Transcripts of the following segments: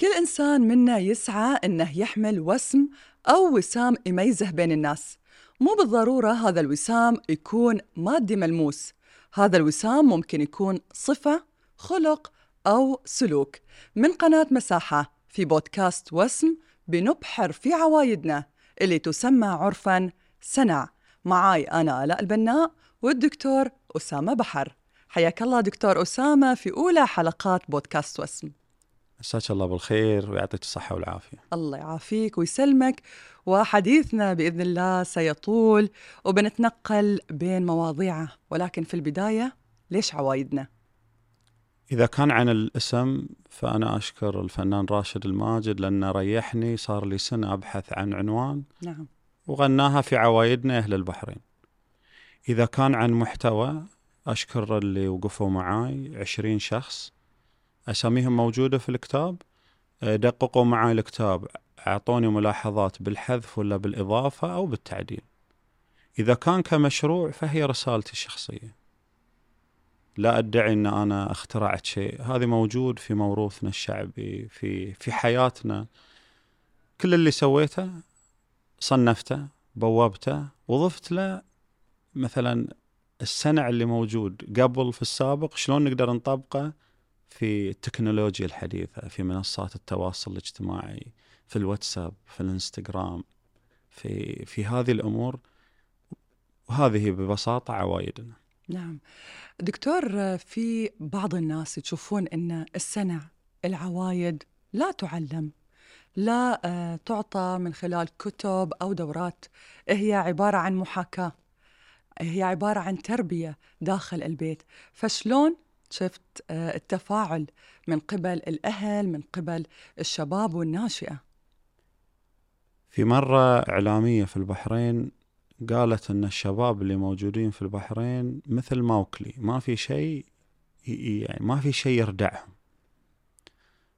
كل إنسان منا يسعى إنه يحمل وسم أو وسام يميزه بين الناس. مو بالضرورة هذا الوسام يكون مادي ملموس. هذا الوسام ممكن يكون صفة خلق أو سلوك. من قناة مساحة في بودكاست وسم بنبحر في عوايدنا اللي تسمى عرفاً سنع. معاي أنا آلاء البناء والدكتور أسامة بحر. حياك الله دكتور أسامة في أولى حلقات بودكاست وسم. مساك الله بالخير ويعطيك الصحة والعافية. الله يعافيك ويسلمك. وحديثنا بإذن الله سيطول وبنتنقل بين مواضيعه ولكن في البداية ليش عوايدنا؟ إذا كان عن الاسم فأنا أشكر الفنان راشد الماجد لأنه ريحني صار لي سنة أبحث عن عنوان نعم. وغناها في عوايدنا أهل البحرين. إذا كان عن محتوى أشكر اللي وقفوا معاي عشرين شخص. أساميهم موجودة في الكتاب؟ دققوا معاي الكتاب. أعطوني ملاحظات بالحذف ولا بالإضافة أو بالتعديل. إذا كان كمشروع فهي رسالتي الشخصية. لا أدعي أن أنا اخترعت شيء. هذا موجود في موروثنا الشعبي في في حياتنا. كل اللي سويته صنفته بوبته وضفت له مثلا السنع اللي موجود قبل في السابق شلون نقدر نطبقه؟ في التكنولوجيا الحديثة في منصات التواصل الاجتماعي في الواتساب في الانستغرام في في هذه الأمور. وهذه ببساطة عوايدنا. نعم. دكتور في بعض الناس تشوفون أن السنع العوايد لا تعلم لا آه، تعطى من خلال كتب أو دورات. هي عبارة عن محاكاة هي عبارة عن تربية داخل البيت. فشلون شفت آه، التفاعل من قبل الأهل من قبل الشباب والناشئة. في مرة إعلامية في البحرين قالت أن الشباب اللي موجودين في البحرين مثل موكلي ما في شيء يعني ما في شيء يردعهم.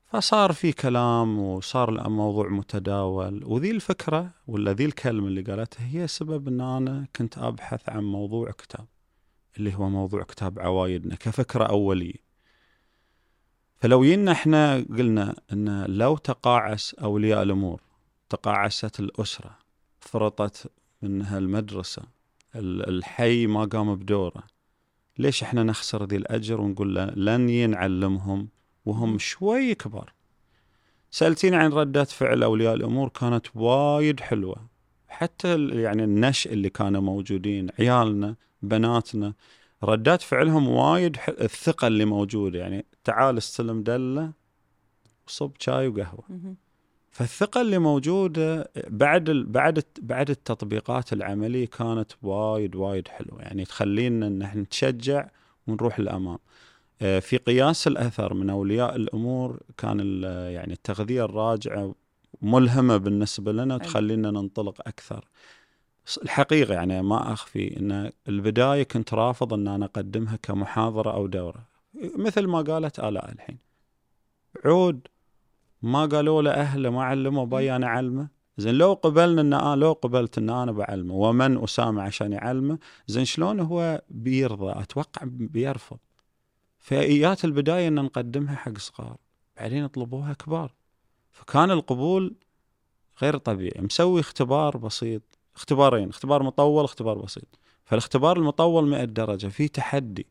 فصار في كلام وصار الموضوع متداول وذي الفكرة ولا ذي الكلمة اللي قالتها هي سبب أن أنا كنت أبحث عن موضوع كتاب. اللي هو موضوع كتاب عوايدنا كفكرة أولية. فلو ينا إحنا قلنا أن لو تقاعس أولياء الأمور تقاعست الأسرة فرطت منها المدرسة الحي ما قام بدوره ليش إحنا نخسر ذي الأجر ونقول لن ينعلمهم وهم شوي كبار؟ سألتيني عن ردات فعل أولياء الأمور كانت وايد حلوة. حتى يعني النشء اللي كانوا موجودين عيالنا بناتنا. ردات فعلهم وايد حل... الثقة اللي موجودة يعني تعال استلم دلة وصب شاي وقهوة. فالثقة اللي موجودة بعد ال... بعد بعد التطبيقات العملية كانت وايد وايد حلوة. يعني تخلينا إن إحنا نتشجع ونروح للامام. آه، في قياس الأثر من أولياء الأمور كان يعني التغذية الراجعة ملهمة بالنسبة لنا وتخلينا ننطلق أكثر. الحقيقة يعني ما أخفي إن البداية كنت رافض إن أنا أقدمها كمحاضرة أو دورة. مثل ما قالت آلاء الحين. عود ما قالوا له أهله ما علموا بي أنا اعلمه زين لو قبلنا إن أنا لو قبلت إن أنا بعلمه ومن أسامة عشان يعلمه زين شلون هو بيرضى؟ أتوقع بيرفض. فايات البداية إن نقدمها حق صغار بعدين يطلبوها كبار. فكان القبول غير طبيعي. مسوي اختبار بسيط. اختبارين اختبار مطول اختبار بسيط. فالاختبار المطول 100 درجة في تحدي.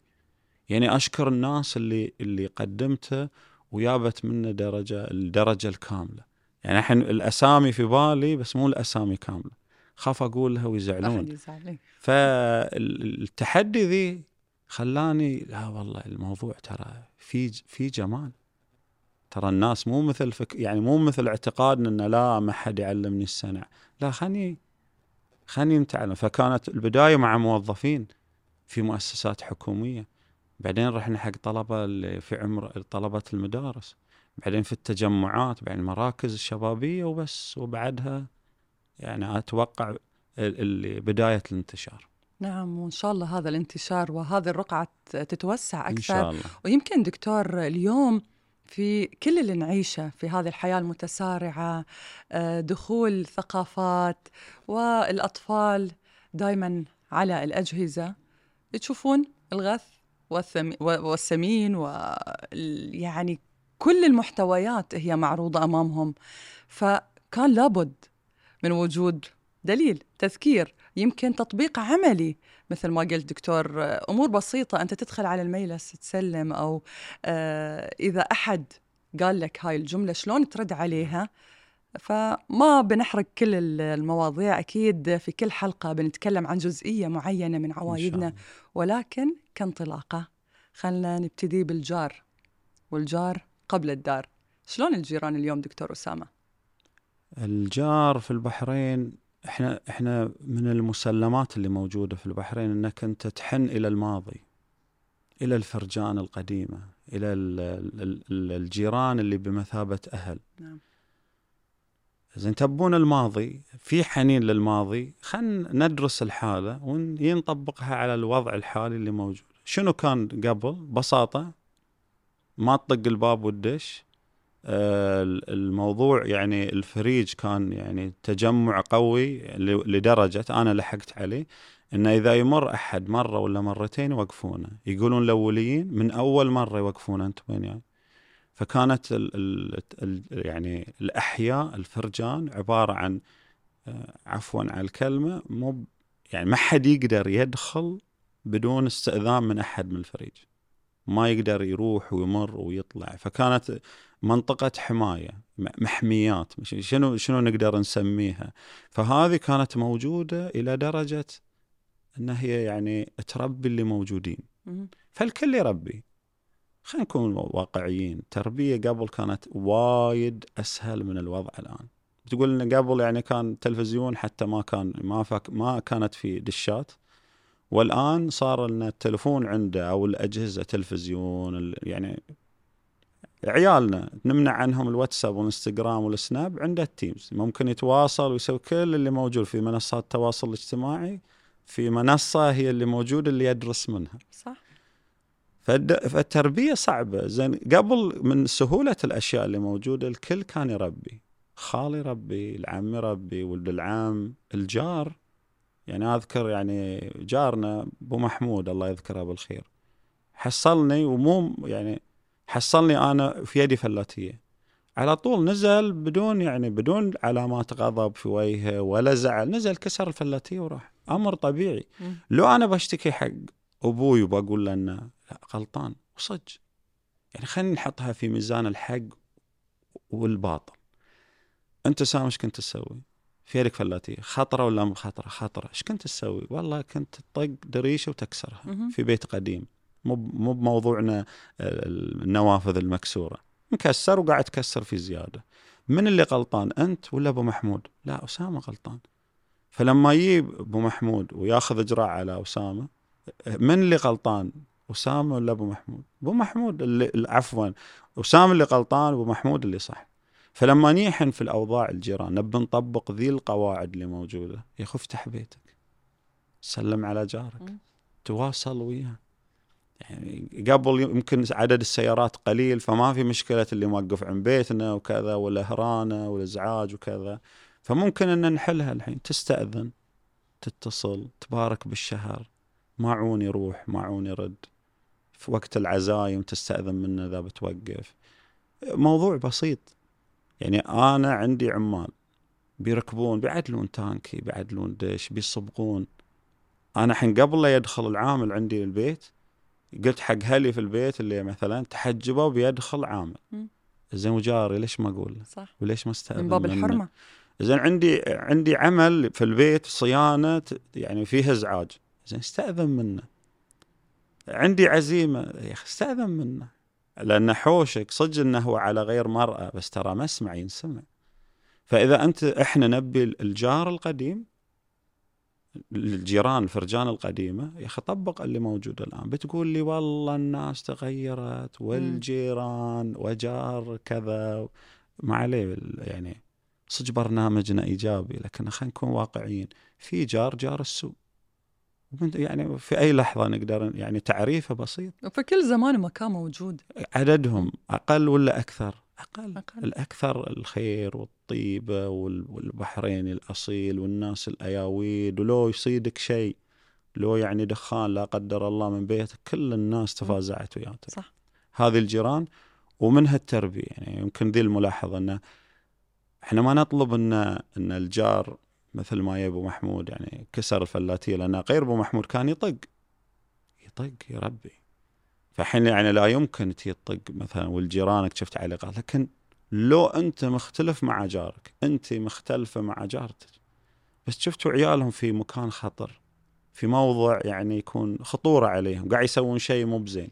يعني أشكر الناس اللي اللي قدمته ويابت منه درجة الدرجة الكاملة. يعني الحين الأسامي في بالي بس مو الأسامي كاملة. خاف اقولها ويزعلون. فالتحدي ذي خلاني لا والله الموضوع ترى في في جمال. ترى الناس مو مثل فك يعني مو مثل اعتقادنا إن لا ما حد يعلمني السنع لا خلني خلني نتعلم. فكانت البداية مع موظفين في مؤسسات حكومية. بعدين رحنا حق طلبة اللي في عمر طلبة المدارس. بعدين في التجمعات بعدين المراكز الشبابيه وبس. وبعدها يعني أتوقع اللي بداية الانتشار. نعم وإن شاء الله هذا الانتشار وهذه الرقعة تتوسع أكثر. إن شاء الله. ويمكن دكتور اليوم في كل اللي نعيشه في هذه الحياة المتسارعة آه، دخول ثقافات والأطفال دائما على الأجهزة. تشوفون الغث والسمين ويعني كل المحتويات هي معروضة أمامهم. فكان لابد من وجود دليل تذكير يمكن تطبيق عملي. مثل ما قلت دكتور أمور بسيطة أنت تدخل على الميلس تسلم أو آه، إذا أحد قال لك هاي الجملة شلون ترد عليها؟ فما بنحرق كل المواضيع. أكيد في كل حلقة بنتكلم عن جزئية معينة من عوايدنا. ولكن كانطلاقة خلنا نبتدي بالجار. والجار قبل الدار. شلون الجيران اليوم دكتور أسامة؟ الجار في البحرين إحنا إحنا من المسلمات اللي موجودة في البحرين إنك أنت تحن إلى الماضي إلى الفرجان القديمة إلى الجيران اللي بمثابة أهل. نعم. زين تبون الماضي في حنين للماضي خلينا ندرس الحالة ونطبقها على الوضع الحالي اللي موجود. شنو كان قبل؟ ببساطه ما تطق الباب والدش. الموضوع يعني الفريج كان يعني تجمع قوي لدرجة أنا لحقت عليه انه إذا يمر أحد مرة ولا مرتين يوقفونه. يقولون الأوليين من أول مرة يوقفونه أنتم وين يعني؟ فكانت ال ال ال يعني الأحياء الفرجان عبارة عن آه، عفوا على الكلمة مو يعني ما حد يقدر يدخل بدون استئذان من أحد من الفريج. ما يقدر يروح ويمر ويطلع. فكانت منطقة حماية محميات. شنو شنو نقدر نسميها؟ فهذه كانت موجودة إلى درجة أن هي يعني تربي اللي موجودين. فالكل يربي. خلينا نكون واقعيين. التربية قبل كانت وايد أسهل من الوضع الآن. تقول إن قبل يعني كان تلفزيون حتى ما كان ما فك ما كانت في دشات. والآن صار لنا التلفون عنده أو الأجهزة تلفزيون يعني عيالنا نمنع عنهم الواتساب والإنستغرام والسناب عنده ال Teams. ممكن يتواصل ويسوي كل اللي موجود في منصات التواصل الاجتماعي في منصة هي اللي موجودة اللي يدرس منها. صح. فالتربية صعبة. زين قبل من سهولة الأشياء اللي موجودة الكل كان يربي. خالي يربي العم يربي ولد العم الجار. يعني أذكر يعني جارنا أبو محمود الله يذكره بالخير حصلني ومو يعني حصلني أنا في يدي فلاتية. على طول نزل بدون يعني بدون علامات غضب في وجهه ولا زعل نزل كسر الفلاتية وراح. أمر طبيعي. لو أنا بشتكي حق أبوي وبقول له إنه غلطان وصج يعني خلينا نحطها في ميزان الحق والباطل. أنت سام إيش كنت تسوي؟ في يدك فلاتيه خطرة ولا مو خطرة؟ خطرة. إيش كنت تسوي؟ والله كنت تطق دريشة وتكسرها في بيت قديم. مو مو بموضوعنا النوافذ المكسورة. مكسر وقاعد تكسر في زيادة. من اللي غلطان أنت ولا أبو محمود؟ لا أسامة غلطان. فلما يجيب أبو محمود وياخذ إجراء على أسامة من اللي غلطان؟ أسامة ولا أبو محمود؟ أبو محمود اللي عفوا أسامة اللي غلطان أبو محمود اللي صح. فلما نيحن في الأوضاع الجيران نبي نطبق ذي القواعد اللي موجودة. يا أخي افتح بيتك. سلم على جارك. تواصل وياه. يعني قبل يمكن عدد السيارات قليل فما في مشكلة اللي موقف عند بيتنا وكذا ولا هرانة ولا ازعاج وكذا. فممكن أن نحلها الحين. تستأذن تتصل تبارك بالشهر. ماعون يروح ماعون يرد في وقت العزايم تستأذن منه إذا بتوقف. موضوع بسيط. يعني أنا عندي عمال بيركبون بيعدلون تانكي بيعدلون دش بيصبغون. أنا الحين قبل لا يدخل العامل عندي البيت قلت حق هلي في البيت اللي مثلا تحجبه وبيدخل عامل. زين وجاري ليش ما أقول صح. وليش ما استأذن من باب الحرمة. زين عندي عندي عمل في البيت صيانة يعني فيه إزعاج. زين استأذن منه. عندي عزيمة. يا أخي استأذن منه. لأن حوشك صدق إنه هو على غير مرأة بس ترى مسمع ينسمع. فإذا أنت إحنا نبي الجار القديم الجيران الفرجان القديمة يا أخي طبق اللي موجود الآن. بتقول لي والله الناس تغيرت والجيران وجار كذا. ما عليه يعني صدق برنامجنا إيجابي لكن خلينا نكون واقعيين. في جار جار السوء. يعني في أي لحظة نقدر يعني تعريفه بسيط. وفي كل زمان ومكان موجود. عددهم أقل ولا أكثر؟ أقل. أقل. الأكثر الخير والطيبة والبحرين الأصيل والناس الأياويد ولو يصيدك شيء لو يعني دخان لا قدر الله من بيتك كل الناس تفازعت وياك. صح. هذه الجيران ومنها التربية. يعني يمكن ذي الملاحظة إنه إحنا ما نطلب ان إن الجار مثل ما يبو محمود يعني كسر الفلاتية لأن غير أبو محمود كان يطق. يطق يربي فالحين يعني لا يمكن تي تطق مثلا والجيرانك شفت تعليقات لكن لو أنت مختلف مع جارك أنت مختلفة مع جارتك بس شفتوا عيالهم في مكان خطر في موضع يعني يكون خطورة عليهم قاعد يسوون شيء مو بزين.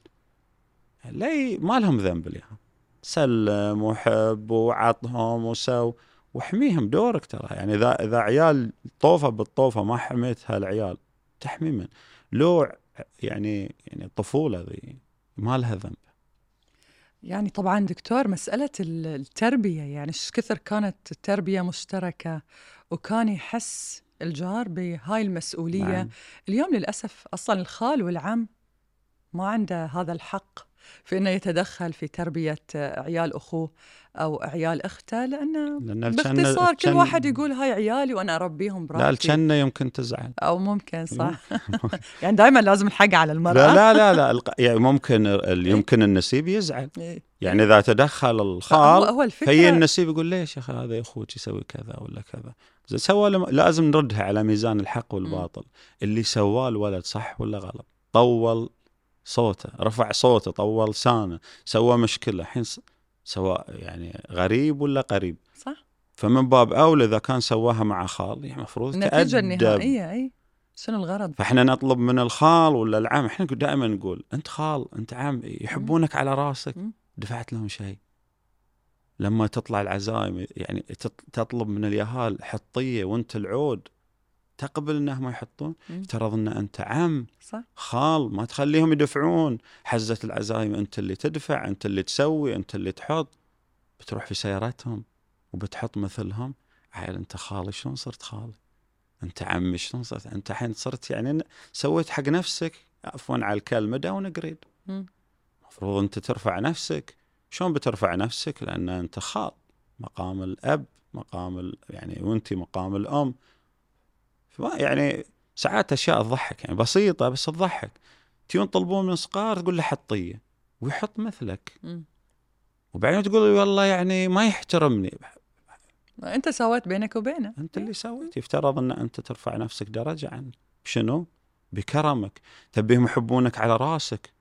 لا ما لهم ذنب اليوم. سلم وحب وعطهم وسو. وحميهم دورك ترى. يعني إذا إذا عيال طوفة بالطوفة ما حميت هالعيال تحمي من لو يعني يعني الطفولة ذي ما لها ذنب. يعني طبعا دكتور مسألة التربية يعني إيش كثر كانت التربية مشتركة وكان يحس الجار بهاي المسؤولية؟ نعم. اليوم للأسف أصلا الخال والعم ما عنده هذا الحق. في إنه يتدخل في تربية عيال أخوه أو عيال أخته لأنه لأن باختصار كل واحد يقول هاي عيالي وأنا أربيهم براحتي. لا الجنه يمكن تزعل. أو ممكن صح. يعني دائما لازم الحق على المرأة. لا لا لا, لا يعني ممكن إيه. يمكن النسيب يزعل. إيه. يعني إذا تدخل الخال هو فهي النسيب يقول ليش يا أخي هذا أخوك يسوي كذا ولا كذا؟ سوى لازم نردها على ميزان الحق والباطل. اللي سواه الولد صح ولا غلط؟ طول صوته رفع صوته طول لسانه سوى مشكلة. الحين سواء يعني غريب ولا قريب؟ صح. فمن باب أولى إذا كان سواها مع خال يعني المفروض النتيجه النهائيه اي شنو الغرض؟ فإحنا نطلب من الخال ولا العم إحنا دائما نقول أنت خال أنت عم يحبونك على راسك. دفعت لهم شيء. لما تطلع العزايم يعني تطلب من اليهال حطية وأنت العود تقبل إنهم يحطون افترض ان أنت عم صح. خال ما تخليهم يدفعون. حزة العزايم أنت اللي تدفع أنت اللي تسوي أنت اللي تحط. بتروح في سيارتهم وبتحط مثلهم. عيل أنت خالي شلون صرت خالي؟ أنت عمي شلون صرت؟ أنت الحين صرت يعني سويت حق نفسك. عفوا على الكلمة downgrade المفروض أنت ترفع نفسك. شلون بترفع نفسك؟ لأن أنت خال. مقام الأب مقام يعني وأنت مقام الأم. يعني ساعات أشياء تضحك يعني بسيطة بس تضحك. تيون تطلبون من صغار تقول له حطيه ويحط مثلك. م. وبعدين تقول والله يعني ما يحترمني. أنت سويت بينك وبينه. أنت اللي سويت. يفترض أن أنت ترفع نفسك درجة عنه شنو؟ بكرمك. تبيهم يحبونك على راسك.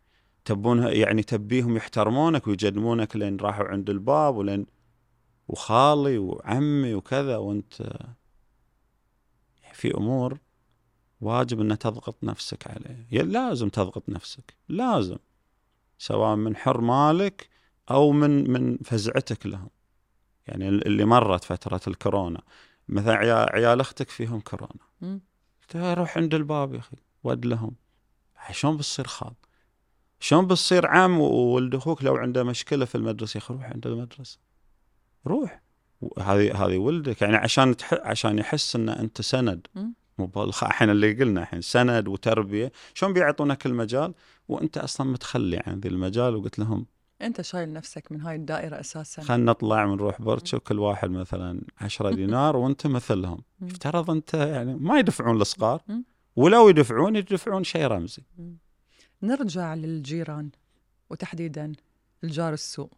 تبون يعني تبيهم يحترمونك ويجدمونك لين راحوا عند الباب ولين وخالي وعمي وكذا وأنت في أمور واجب ان تضغط نفسك عليه. لازم تضغط نفسك لازم سواء من حرمالك أو من من فزعتك لهم. يعني اللي مرت فترة الكورونا مثلا عيال, عيال أختك فيهم كورونا. روح عند الباب يا أخي ود لهم. شلون بتصير خال؟ شلون بتصير عم وولد أخوك لو عنده مشكلة في المدرسة يا أخي روح عند المدرسة. روح. هذه هذه ولدك يعني عشان تح... عشان يحس ان أنت سند. مو الحين اللي قلنا الحين سند وتربية. شلون بيعطونك المجال؟ وأنت أصلا متخلي عن ذي المجال وقلت لهم أنت شايل نفسك من هاي الدائرة أساسا. خلينا نطلع ونروح برتش وكل واحد مثلا 10 دينار وأنت مثلهم. افترض أنت يعني ما يدفعون الصغار ولو يدفعون يدفعون شيء رمزي. نرجع للجيران وتحديدا الجار السوء.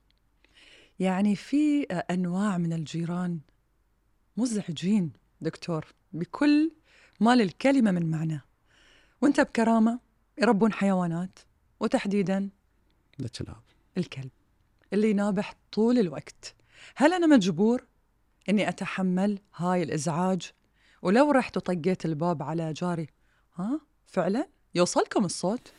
يعني في أنواع من الجيران. مزعجين دكتور بكل ما للكلمه من معنى وانت بكرامة يربون حيوانات وتحديدا الكلاب. الكلب اللي ينابح طول الوقت. هل أنا مجبور إني أتحمل هاي الإزعاج؟ ولو رحت وطقيت الباب على جاري ها فعلا؟ يوصلكم الصوت؟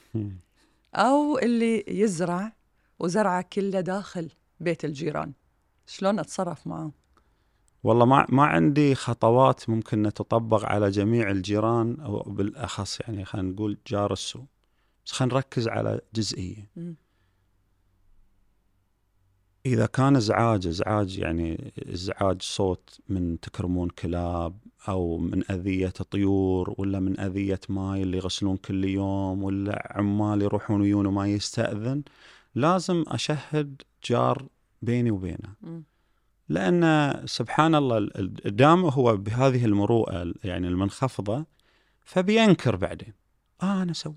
أو اللي يزرع وزرعه كله داخل. بيت الجيران. شلون أتصرف معه والله ما ما عندي خطوات ممكن تطبق على جميع الجيران أو بالأخص يعني خلينا نقول جار السوء. بس خلينا نركز على جزئية. م. إذا كان إزعاج إزعاج يعني إزعاج صوت من تكرمون كلاب أو من أذية طيور ولا من أذية ماي اللي يغسلون كل يوم ولا عمال يروحون ويون وما يستأذن لازم أشهد جار بيني وبينه. لأن سبحان الله دام هو بهذه المروءة يعني المنخفضة فبينكر بعدين. آه أنا سويت.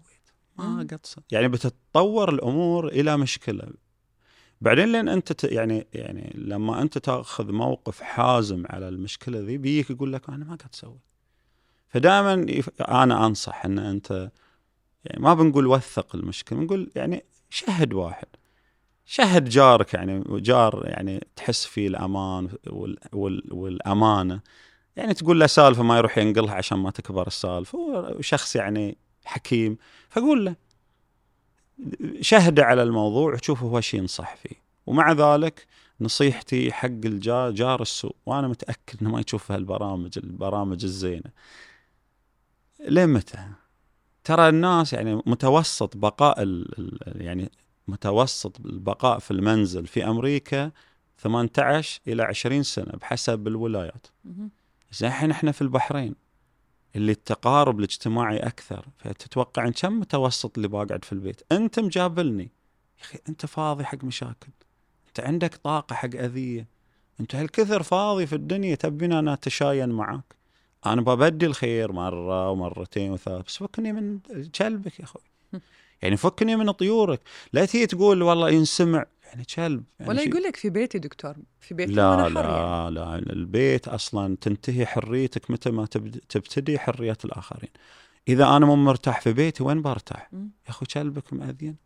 ما قد يعني بتتطور الأمور إلى مشكلة. بعدين لين أنت ت- يعني يعني لما أنت تأخذ موقف حازم على المشكلة ذي بيجيك يقول لك أنا ما قاعد أسوي فدائما يف- أنا أنصح إن أنت يعني ما بنقول وثق المشكلة بنقول يعني شهد واحد. شهد جارك يعني جار يعني تحس فيه الأمان وال وال والأمانة. يعني تقول له سالفة ما يروح ينقلها عشان ما تكبر السالفة. هو شخص يعني حكيم. فقول له شهده على الموضوع وشوف هو شي ينصح فيه. ومع ذلك نصيحتي حق الجار جار السوء وأنا متأكد إنه ما يشوف هالبرامج البرامج الزينة. لين متى؟ ترى الناس يعني متوسط بقاء ال ال يعني متوسط البقاء في المنزل في أمريكا 18 إلى 20 سنة بحسب الولايات. زين الحين إحنا في البحرين اللي التقارب الاجتماعي أكثر. فتتوقع إن كم متوسط اللي بقعد في البيت؟ أنت مجابلني. يا أخي أنت فاضي حق مشاكل. أنت عندك طاقة حق أذية. أنت هالكثر فاضي في الدنيا تبينا أنا اتشاين معاك. أنا ببدي الخير مرة ومرتين وثلاث بس فكني من كلبك يا أخوي. يعني فكني من طيورك. لا تيجي تقول والله ينسمع يعني كلب يعني ولا يقول لك في بيتي دكتور في بيتي لا يعني. لا لا البيت أصلا تنتهي حريتك متى ما تبتدي حرية الآخرين. إذا أنا مو مرتاح في بيتي وين برتاح. يا اخو كلبك مأذين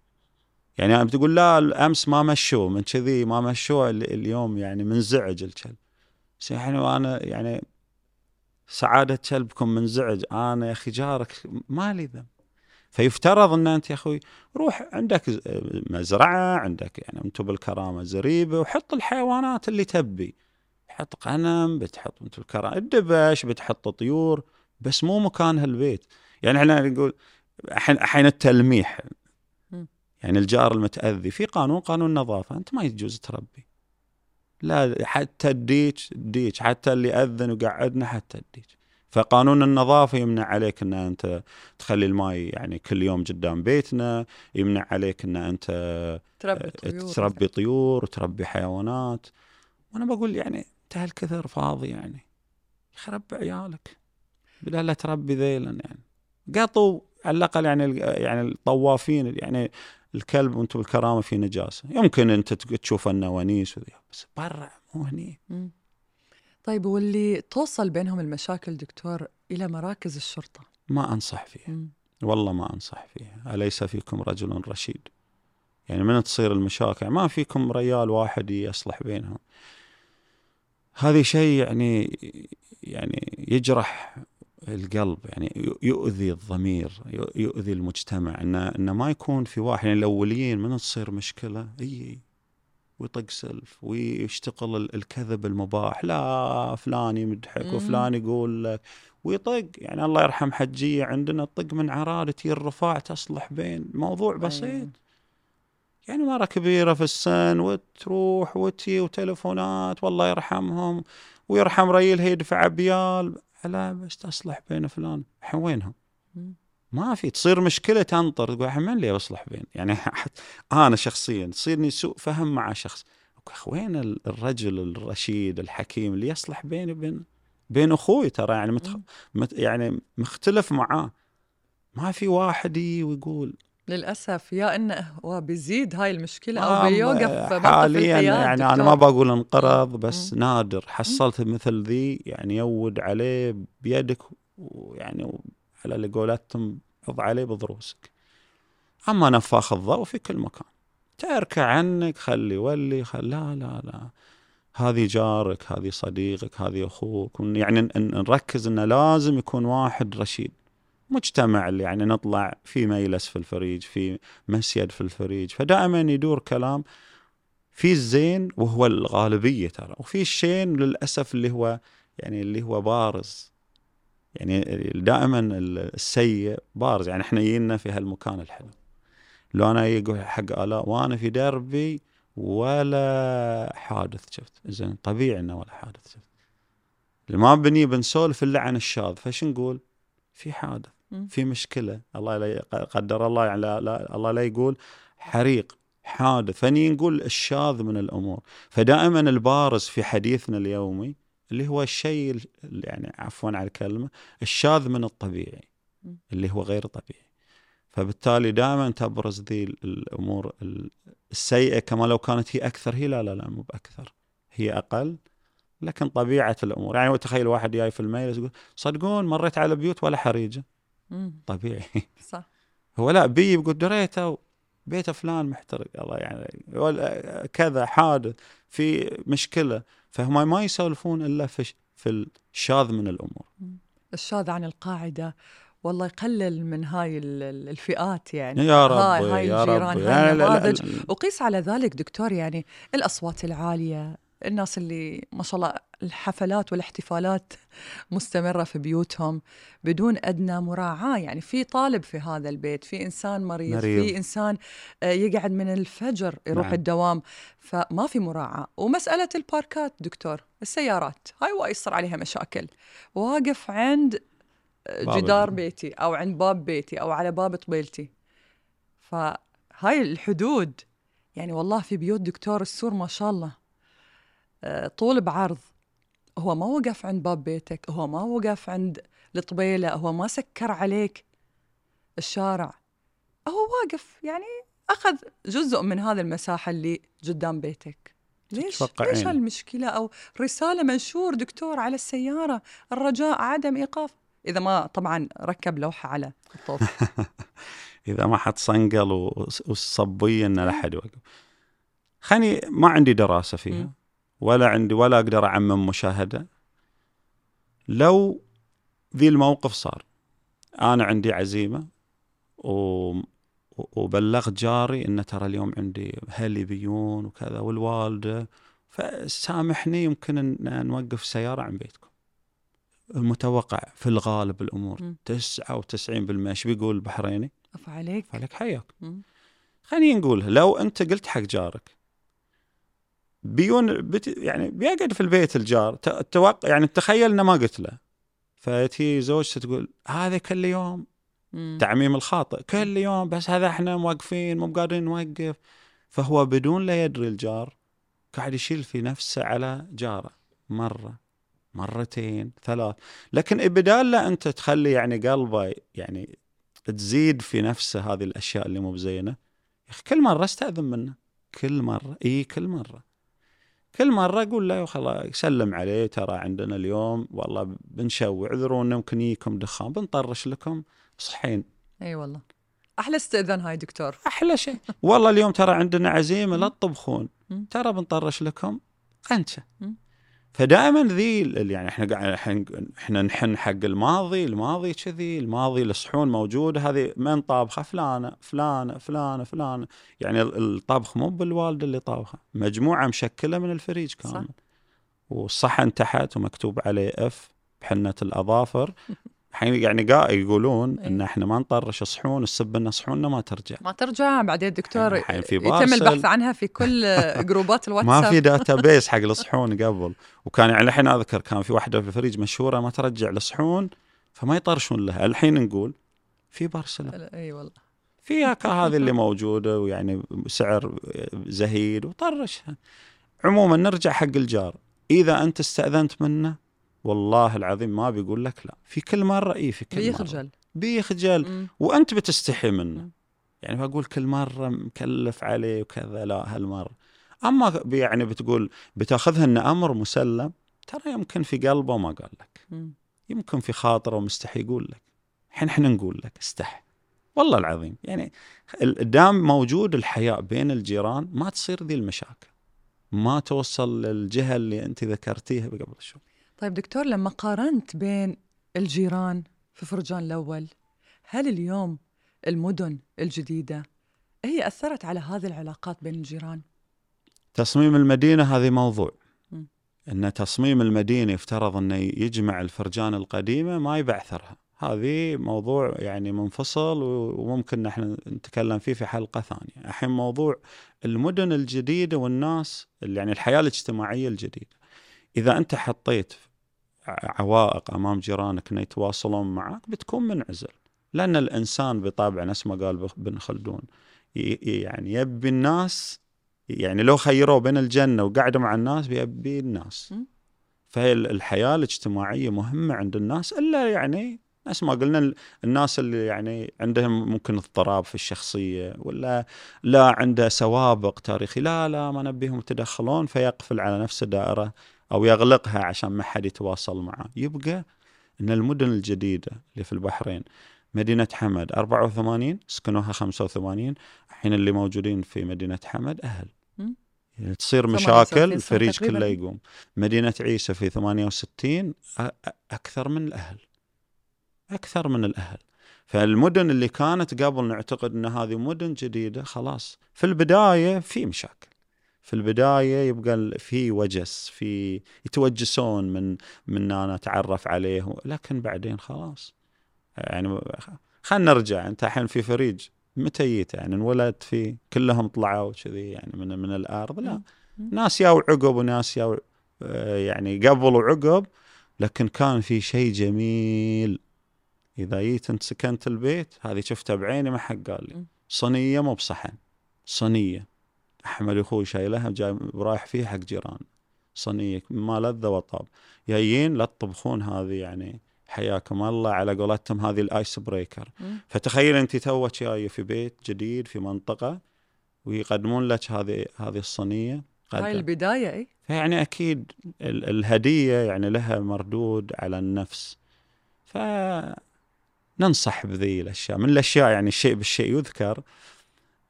يعني بتقول لا أمس ما مشوه من كذي ما مشوه ال- اليوم يعني منزعج الكلب. بس يعني وأنا يعني سعادة كلبكم منزعج آنا يا أخي جارك ما لي ذنب. فيفترض أن أنت يا أخوي روح عندك مزرعة عندك يعني أنتم بالكرامة زريبة وحط الحيوانات اللي تبي. حط غنم بتحط انت بالكرامه الدبش بتحط طيور بس مو مكانها البيت يعني إحنا نقول الحين التلميح. يعني الجار المتأذي في قانون قانون نظافة. أنت ما يجوز تربي. لا حتى الديك الديك حتى اللي أذن وقعدنا حتى الديك فقانون النظافة يمنع عليك إن أنت تخلي الماي يعني كل يوم قدام بيتنا يمنع عليك إن أنت تربي طيور تربي طيور وتربي حيوانات. وأنا بقول يعني انت هالكثر فاضي يعني. خرب عيالك. بلا لا تربي ذيلا يعني. قطوا على الأقل يعني يعني الطوافين يعني الكلب وأنتم بالكرامه في نجاسة. يمكن انت تشوف انه ونيس وذي بس برا مو هني. طيب واللي توصل بينهم المشاكل دكتور إلى مراكز الشرطة؟ ما أنصح فيه مم. والله ما أنصح فيه أليس فيكم رجل رشيد؟ يعني من تصير المشاكل؟ ما فيكم ريال واحد يصلح بينهم. هذه شيء يعني يعني يجرح القلب يعني يؤذي الضمير يؤذي المجتمع انه إنه ما يكون في واحد يعني الاوليين من تصير مشكلة؟ إي ويطق سلف ويشتغل ال- الكذب المباح لا فلان يمدحك. وفلان يقول لك ويطق. يعني الله يرحم حجية عندنا تطق من عرادة الرفاع تصلح بين موضوع بسيط. أيوة. يعني مرة كبيرة في السن وتروح وتي وتلفونات والله يرحمهم ويرحم ريلها يدفع بيال لا بس تصلح بين فلان. الحين وينهم؟ ما في تصير مشكلة تنطر. تقول الحين من اللي يصلح بين؟ يعني أنا شخصيا تصيرني سوء فهم مع شخص. وين ال- الرجل الرشيد الحكيم اللي يصلح بيني وبين بين أخوي ترى؟ يعني متخ... مت... يعني مختلف معاه. ما في واحد يجي ويقول للأسف يا إنه هو بيزيد هاي المشكلة ما- أو بيوقف حاليا يعني أنا. ما بقول انقرض بس نادر. حصلت مثل ذي يعني يود عليه بيدك ويعني على اللي قولتهم عض عليه بضروسك أما نفاخ الضوء في كل مكان. تركع عنك خلي ولي خل لا لا لا. هذه جارك هذه صديقك هذه أخوك يعني نركز إنه لازم يكون واحد رشيد. مجتمع اللي يعني نطلع في ميلس في الفريج في مسيد في الفريج. فدائما يدور كلام في الزين وهو الغالبية ترى. وفي الشين للأسف اللي هو يعني اللي هو بارز. يعني دائما السيء بارز. يعني إحنا جينا في هالمكان الحلو. لو أنا يقول حق آلاء وأنا في دربي ولا حادث شفت. زين طبيعي إنه ولا حادث شفت. ما بني بنسولف إلا عن الشاذ. فش نقول؟ في حادث. في مشكلة. الله لا قدر الله يعني لا, لا الله لا يقول حريق حادث. فني نقول الشاذ من الأمور. فدائما البارز في حديثنا اليومي اللي هو الشيء يعني عفوا على الكلمة الشاذ من الطبيعي. اللي هو غير طبيعي. فبالتالي دائما تبرز ذي الأمور السيئة كما لو كانت هي أكثر. هي لا لا لا مو بأكثر. هي أقل لكن طبيعة الأمور. يعني تخيل واحد جاي في الميلس يقول صدقون مريت على بيوت ولا حريجة؟ طبيعي. صح. هو لا بي يقول دريته بيت فلان محترق. الله يعني كذا حادث في مشكلة. فهم ما يسولفون إلا في في الشاذ من الأمور. الشاذ عن القاعدة والله يقلل من هاي الفئات يعني. يا رب هاي هاي يا الجيران رب هاي النماذج. وقيس على ذلك دكتور يعني الأصوات العالية. الناس اللي ما شاء الله الحفلات والاحتفالات مستمرة في بيوتهم بدون أدنى مراعاة. يعني في طالب في هذا البيت في إنسان مريض, مريض. في إنسان آه، يقعد من الفجر يروح نعم. الدوام فما في مراعاة. ومسألة الباركات دكتور السيارات هاي وايد يصير عليها مشاكل. واقف عند باب جدار بيتي أو عند باب بيتي أو على باب طبيلتي. فهاي الحدود يعني والله في بيوت دكتور السور ما شاء الله. آه، طول بعرض. هو ما وقف عند باب بيتك هو ما وقف عند الطبيلة هو ما سكر عليك الشارع. هو واقف يعني أخذ جزء من هذه المساحة اللي قدام بيتك. ليش. ليش هالمشكلة؟ أو رسالة منشور دكتور على السيارة الرجاء عدم إيقاف. إذا ما طبعا ركب لوحة على الطوب. إذا ما حد صنقل وص- والصبيه ان لا احد يوقف. خليني ما عندي دراسة فيها. ولا عندي ولا أقدر أعمم مشاهدة لو ذي الموقف صار أنا عندي عزيمة و وبلغت جاري إن ترى اليوم عندي أهلي بيون وكذا والوالدة فسامحني يمكن إن نوقف السياره عن بيتكم. المتوقع في الغالب الأمور مم. 99% إيش بيقول البحريني؟ أف عليك فلك حياك مم. خلينا نقولها لو أنت قلت حق جارك بيون بت يعني بيقعد في البيت الجار. توقع يعني تخيل إنه ما قلت له. فتي زوجته تقول هذا كل يوم مم. تعميم الخاطئ. كل يوم بس هذا إحنا موقفين مو قادرين نوقف. فهو بدون لا يدري الجار قاعد يشيل في نفسه على جاره مرة مرتين ثلاث. لكن بدال لا أنت تخلي يعني قلبه يعني تزيد في نفسه هذه الأشياء اللي مو بزينة. يا أخي كل مرة استأذن منه. كل مرة. إي كل مرة. كل مرة أقول له خلاص سلم عليه ترى عندنا اليوم والله بنشوي اعذرونا يمكن يجيكم دخان بنطرش لكم صحين. إي والله. أحلى استئذان هاي دكتور. أحلى شيء. والله اليوم ترى عندنا عزيمة لا تطبخون. ترى بنطرش لكم قنشة. فدائما ذي يعني إحنا قاعد إحنا نحن حق الماضي الماضي كذي الماضي الصحون موجوده هذه من طابخه فلانة فلانة فلانة فلانة. يعني ال- الطبخ مو بالوالده اللي طابخه مجموعة مشكلة من الفريج صح. كامل. والصحن تحت ومكتوب عليه اف بحنة الأظافر. الحين يعني قا يقولون إيه. إن إحنا ما نطرش صحون السب إن صحوننا ما ترجع. ما ترجع بعدين دكتور الحين في يتم. البحث عنها في كل جروبات الواتساب. ما في database حق الصحون قبل. وكان يعني الحين أذكر كان في واحدة في الفريج مشهورة ما ترجع الصحون فما يطرشون لها. الحين نقول في بارسلون إي والله. فيها كا هذه اللي موجودة ويعني سعر زهيد وطرشها. عموما نرجع حق الجار. إذا أنت استأذنت منه والله العظيم ما بيقول لك لا. في كل مرة إي في كل مرة. بيخجل بيخجل مم. وأنت بتستحي منه. مم. يعني بقول كل مرة مكلف عليه وكذا لا هالمرة. أما يعني بتقول بتأخذها إنه أمر مسلم ترى يمكن في قلبه ما قال لك. مم. يمكن في خاطره مستحي يقول لك. الحين إحنا نقول لك استح والله العظيم. يعني دام موجود الحياء بين الجيران ما تصير ذي المشاكل. ما توصل للجهة اللي أنت ذكرتيها قبل شوي. طيب دكتور لما قارنت بين الجيران في فرجان الأول هل اليوم المدن الجديدة هي أثرت على هذه العلاقات بين الجيران؟ تصميم المدينة هذه موضوع مم. أن تصميم المدينة يفترض أنه يجمع الفرجان القديمة ما يبعثرها هذه موضوع يعني منفصل وممكن نحن نتكلم فيه في حلقة ثانية الحين موضوع المدن الجديدة والناس يعني الحياة الاجتماعية الجديدة إذا أنت حطيت عوائق أمام جيرانك أن يتواصلون معك بتكون منعزل لأن الإنسان بطبعه نفس ما قال ابن خلدون يعني يبي الناس يعني لو خيروه بين الجنة وقعدوا مع الناس بيبي الناس. فهي ال- الحياة الاجتماعية مهمة عند الناس إلا يعني نفس ما قلنا ال- الناس اللي يعني عندهم ممكن اضطراب في الشخصية ولا لا عنده سوابق تاريخي لا لا ما نبيهم يتدخلون فيقفل على نفس الدائره أو يغلقها عشان ما حد يتواصل معه. يبقى إن المدن الجديدة اللي في البحرين مدينة حمد 84 سكنوها 85 الحين اللي موجودين في مدينة حمد أهل. مم. يعني تصير 78 مشاكل الفريج. كله يقوم. مدينة عيسى في 68 أ- أ- أكثر من الأهل. أكثر من الأهل. فالمدن اللي كانت قبل نعتقد إن هذه مدن جديدة خلاص. في البداية في مشاكل. في البداية يبقى في وجس في يتوجسون من من أنا أتعرف عليه لكن بعدين خلاص. يعني خلينا نرجع أنت الحين في فريج متى جيت؟ يعني انولدت فيه كلهم طلعوا كذي يعني من من الأرض؟ لا. ناس ياو عقب وناس ياو آه، يعني قبل وعقب لكن كان في شيء جميل. إذا جيت انت سكنت البيت هذه شفتها بعيني ما حد قال لي. صينية مو بصحن صينية. أحمد أخوي شايلها جاي رايح فيه حق جيران. صينيه ما لذه وطاب. جايين لا تطبخون هذه يعني حياكم الله على قولتهم هذه ال ice breaker. فتخيل أنت توك جاية في بيت جديد في منطقة ويقدمون لك هذه هذه الصينية. هاي. البداية إي. فيعني أكيد ال- الهدية يعني لها مردود على النفس. ف ننصح بذي الأشياء. من الأشياء يعني الشيء بالشيء يذكر.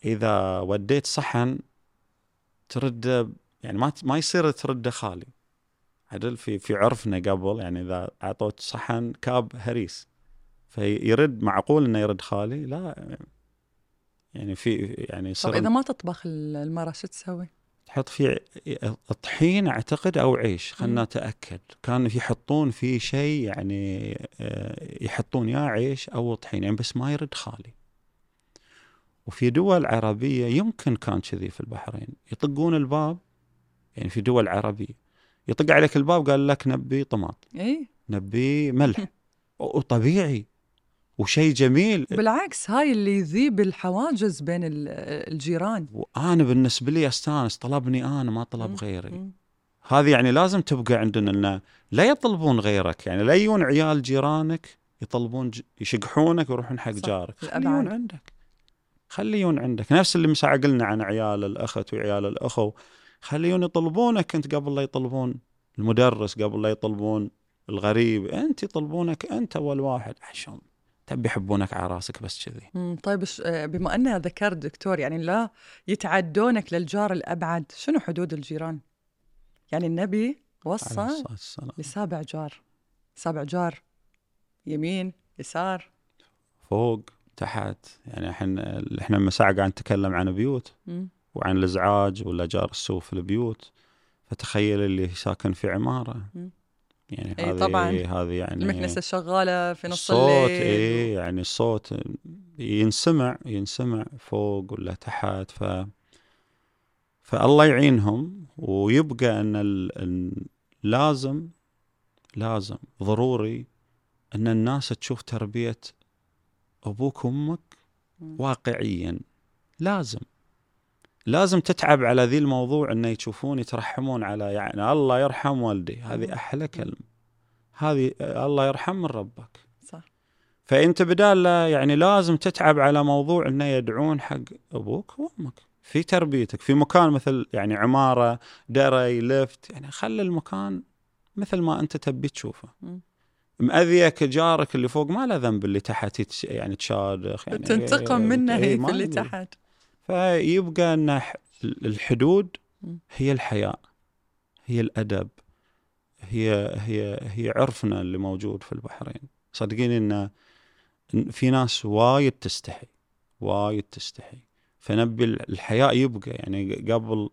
إذا وديت صحن ترده يعني ما ما يصير ترده خالي. عدل؟ في في عرفنا قبل يعني إذا أعطوك صحن كاب هريس فيرد معقول إنه يرد خالي؟ لا. يعني في يعني طب يصير إذا ما تطبخ المراه شو تسوي؟ تحط فيه طحين أعتقد أو عيش. خلنا نتأكد. كانوا يحطون فيه شيء يعني آه، يحطون يا عيش أو طحين يعني بس ما يرد خالي. وفي دول عربية يمكن كان كذي في البحرين. يطقون الباب يعني في دول عربية. يطق عليك الباب قال لك نبي طماط اي نبي ملح. وطبيعي. وشيء جميل. بالعكس هاي اللي يذيب الحواجز بين ال- الجيران. وأنا بالنسبة لي أستانس طلبني أنا ما طلب. غيري. هذه يعني لازم تبقى عندنا انه لا يطلبون غيرك يعني لا يجون عيال جيرانك يطلبون ج... يشقحونك ويروحون حق جارك. خليون عندك. خليون عندك. نفس اللي مساع قلنا عن عيال الأخت وعيال الأخو. خليون يطلبونك أنت قبل لا يطلبون. المدرس قبل لا يطلبون. الغريب أنت يطلبونك أنت اول واحد عشان تبي يحبونك على راسك بس كذي. طيب آه، بما أنها ذكرت دكتور يعني لا يتعدونك للجار الأبعد شنو حدود الجيران؟ يعني النبي وصى. لسابع جار. سابع جار يمين يسار. فوق. تحت يعني الحين إحنا من ساعه قاعد نتكلم عن بيوت. وعن الأزعاج ولا جار السوء في البيوت فتخيل اللي ساكن في عمارة. يعني إي هذه طبعاً. هذه يعني المكنسة شغالة في نص الصوت الليل اي يعني الصوت ينسمع ينسمع فوق ولا تحت ف فالله يعينهم ويبقى إن ال... لازم لازم ضروري إن الناس تشوف تربية أبوك وأمك. واقعيا. لازم. لازم تتعب على ذي الموضوع إنه يشوفون يترحمون على يعني الله يرحم والدي. هذه أحلى كلمة. هذه الله يرحم من ربك. صح. فانت بدال لا- يعني لازم تتعب على موضوع إنه يدعون حق أبوك وأمك. في تربيتك في مكان مثل يعني عمارة دري لفت يعني خلي المكان مثل ما أنت تبي تشوفه. مم. مأذيك جارك اللي فوق ما له ذنب اللي تحت يعني تشادخ يعني تنتقم منه إيه، هي في اللي. تحت فيبقى ان الحدود. هي الحياء هي الأدب هي هي هي عرفنا اللي موجود في البحرين صدقيني إن في ناس وايد تستحي وايد تستحي فنبي الحياء يبقى يعني قبل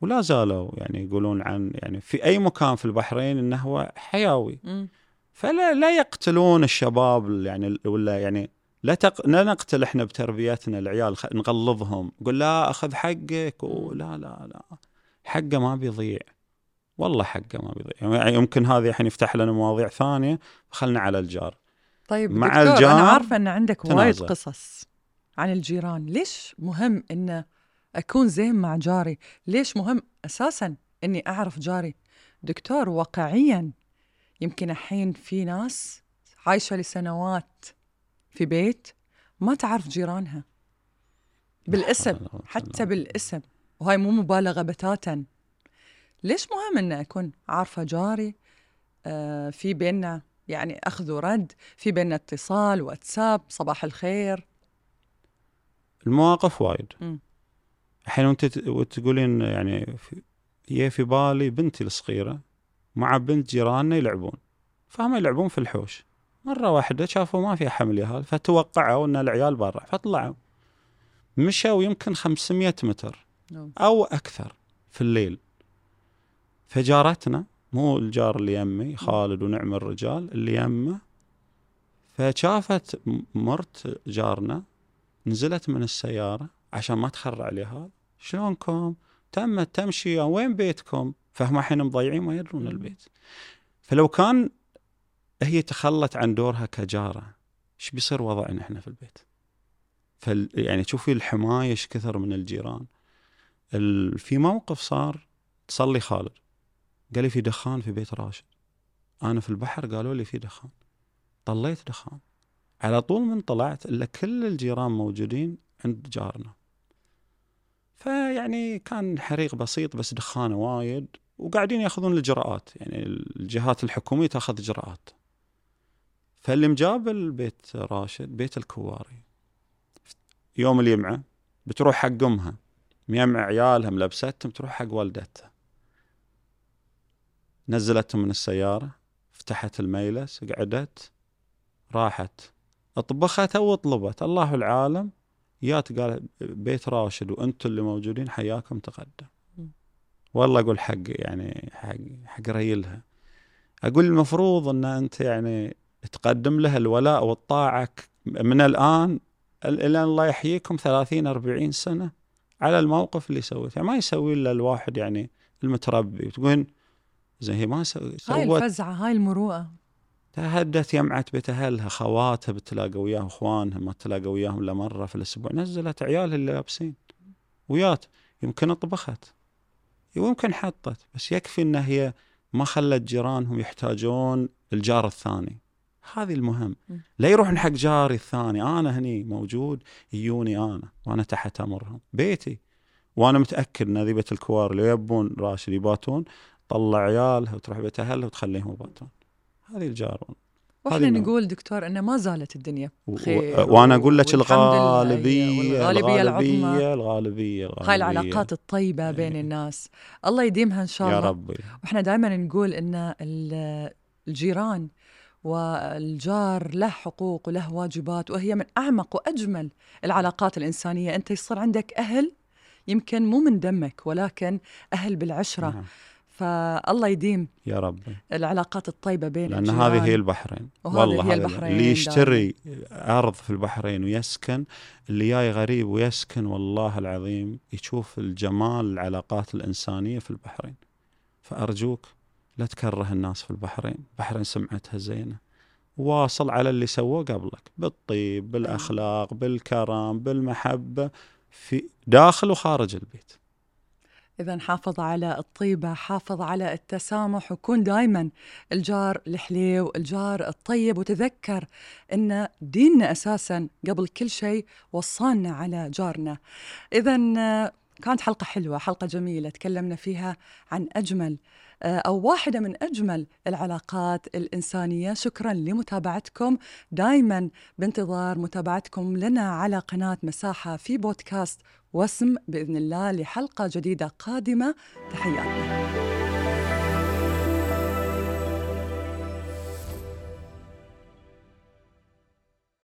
ولا زالوا يعني يقولون عن يعني في أي مكان في البحرين إنه هو حيوي مم. فلا لا يقتلون الشباب ال- يعني ولا يعني لا تق... لا نقتل إحنا بتربيتنا العيال خ... نغلظهم. نقول لا أخذ حقك ولا لا لا حقه ما بيضيع. والله حقه ما بيضيع. يعني يمكن هذه الحين يفتح لنا مواضيع ثانية فخلنا على الجار. طيب مع دكتور الجار أنا عارفة أن عندك وايد. قصص عن الجيران. ليش مهم أن أكون زين مع جاري؟ ليش مهم أساسا أني أعرف جاري؟ دكتور واقعيا يمكن الحين في ناس عايشة لسنوات في بيت ما تعرف جيرانها. بالاسم حتى بالاسم. وهاي مو مبالغة بتاتا. ليش مهم أن أكون عارفة جاري؟ آه في بيننا يعني أخذ ورد في بيننا اتصال واتساب صباح الخير. المواقف وايد. الحين وانت تقولين يعني في هي في بالي بنتي الصغيرة. مع بنت جيراننا يلعبون. فهم يلعبون في الحوش. مرة واحدة شافوا ما في حمل يهال فتوقعوا إن العيال برا فطلعوا. مشوا يمكن 500 متر نعم. أو أكثر في الليل. فجارتنا مو الجار اللي يمي خالد ونعم الرجال اللي يمه فشافت مرت جارنا نزلت من السيارة عشان ما تخرع عليها شلونكم؟ تمت تمشي وين بيتكم؟ فهم الحين مضيعين ما يدرون. البيت. فلو كان هي تخلت عن دورها كجارة إيش بيصير وضعنا إحنا في البيت؟ فال يعني شوفي الحماية إيش كثر من الجيران. ال... في موقف صار تصلي خالد قال لي في دخان في بيت راشد. أنا في البحر قالوا لي في دخان. طليت دخان. على طول من طلعت إلا كل الجيران موجودين عند جارنا. فيعني كان حريق بسيط بس دخانه وايد. وقاعدين ياخذون الإجراءات. يعني الجهات الحكومية تاخذ إجراءات. فاللي مجابل بيت راشد بيت الكواري. يوم اليمعة بتروح حق أمها. ميمع عيالها ملبستهم تروح حق والدتها. نزلتهم من السيارة فتحت الميلس قعدت راحت. أطبخت أو طلبت الله العالم جات قال بيت راشد وأنتم اللي موجودين حياكم تقدم. والله أقول حق يعني حق حق ريلها. أقول المفروض إن أنت يعني تقدم لها الولاء والطاعة من الآن ال- إلى الله يحييكم 30 40 سنة على الموقف اللي سويته. ما يسوي إلا الواحد يعني المتربي. وتقول زين هي ما سوي هاي سوت. الفزعة هاي المروءة. تهدت يمعت بيت أهلها خواتها بتلاقى وياها اخوانها ما تلاقى وياهم إلا مرة في الأسبوع. نزلت عيالها اللي لابسين. ويات يمكن طبخت ويمكن حطت بس يكفي إن هي ما خلت جيرانهم يحتاجون الجار الثاني. هذه المهم. لا يروحون حق جاري الثاني. أنا هني موجود يجوني أنا وأنا تحت أمرهم. بيتي. وأنا متأكد إن ذي بيت الكوار اللي يبون راشد يباتون طلع عيالها وتروح بيت أهلها وتخليهم يباتون. هذه الجارون وإحنا. نقول دكتور إنه ما زالت الدنيا بخير و- وأنا أقول لك الغالبية والغالبية العظمى. الغالبية الغالبية. الغالبيه هاي العلاقات الطيبة بين إيه. الناس. الله يديمها إن شاء يا الله. ربي. وإحنا دائما نقول إن ال- الجيران والجار له حقوق وله واجبات وهي من أعمق وأجمل العلاقات الإنسانية. أنت يصير عندك أهل يمكن مو من دمك ولكن أهل بالعشرة. فالله يديم يا ربي العلاقات الطيبة بين لأن هذه هي البحرين. والله هي البحرين اللي يشتري أرض في البحرين ويسكن اللي جاي غريب ويسكن والله العظيم يشوف الجمال العلاقات الإنسانية في البحرين. فأرجوك لا تكره الناس في البحرين. البحرين سمعتها زينة. واصل على اللي سووه قبلك. بالطيب بالأخلاق بالكرم بالمحبة في داخل وخارج البيت. إذا حافظ على الطيبة حافظ على التسامح وكون دايما الجار الحليو الجار الطيب وتذكر أن ديننا أساسا قبل كل شيء وصانا على جارنا. إذا آه، كانت حلقة حلوة حلقة جميلة تكلمنا فيها عن أجمل آه، أو واحدة من أجمل العلاقات الإنسانية. شكرا لمتابعتكم. دايما بانتظار متابعتكم لنا على قناة مساحة في بودكاست واسم بإذن الله لحلقة جديدة قادمة. تحياتنا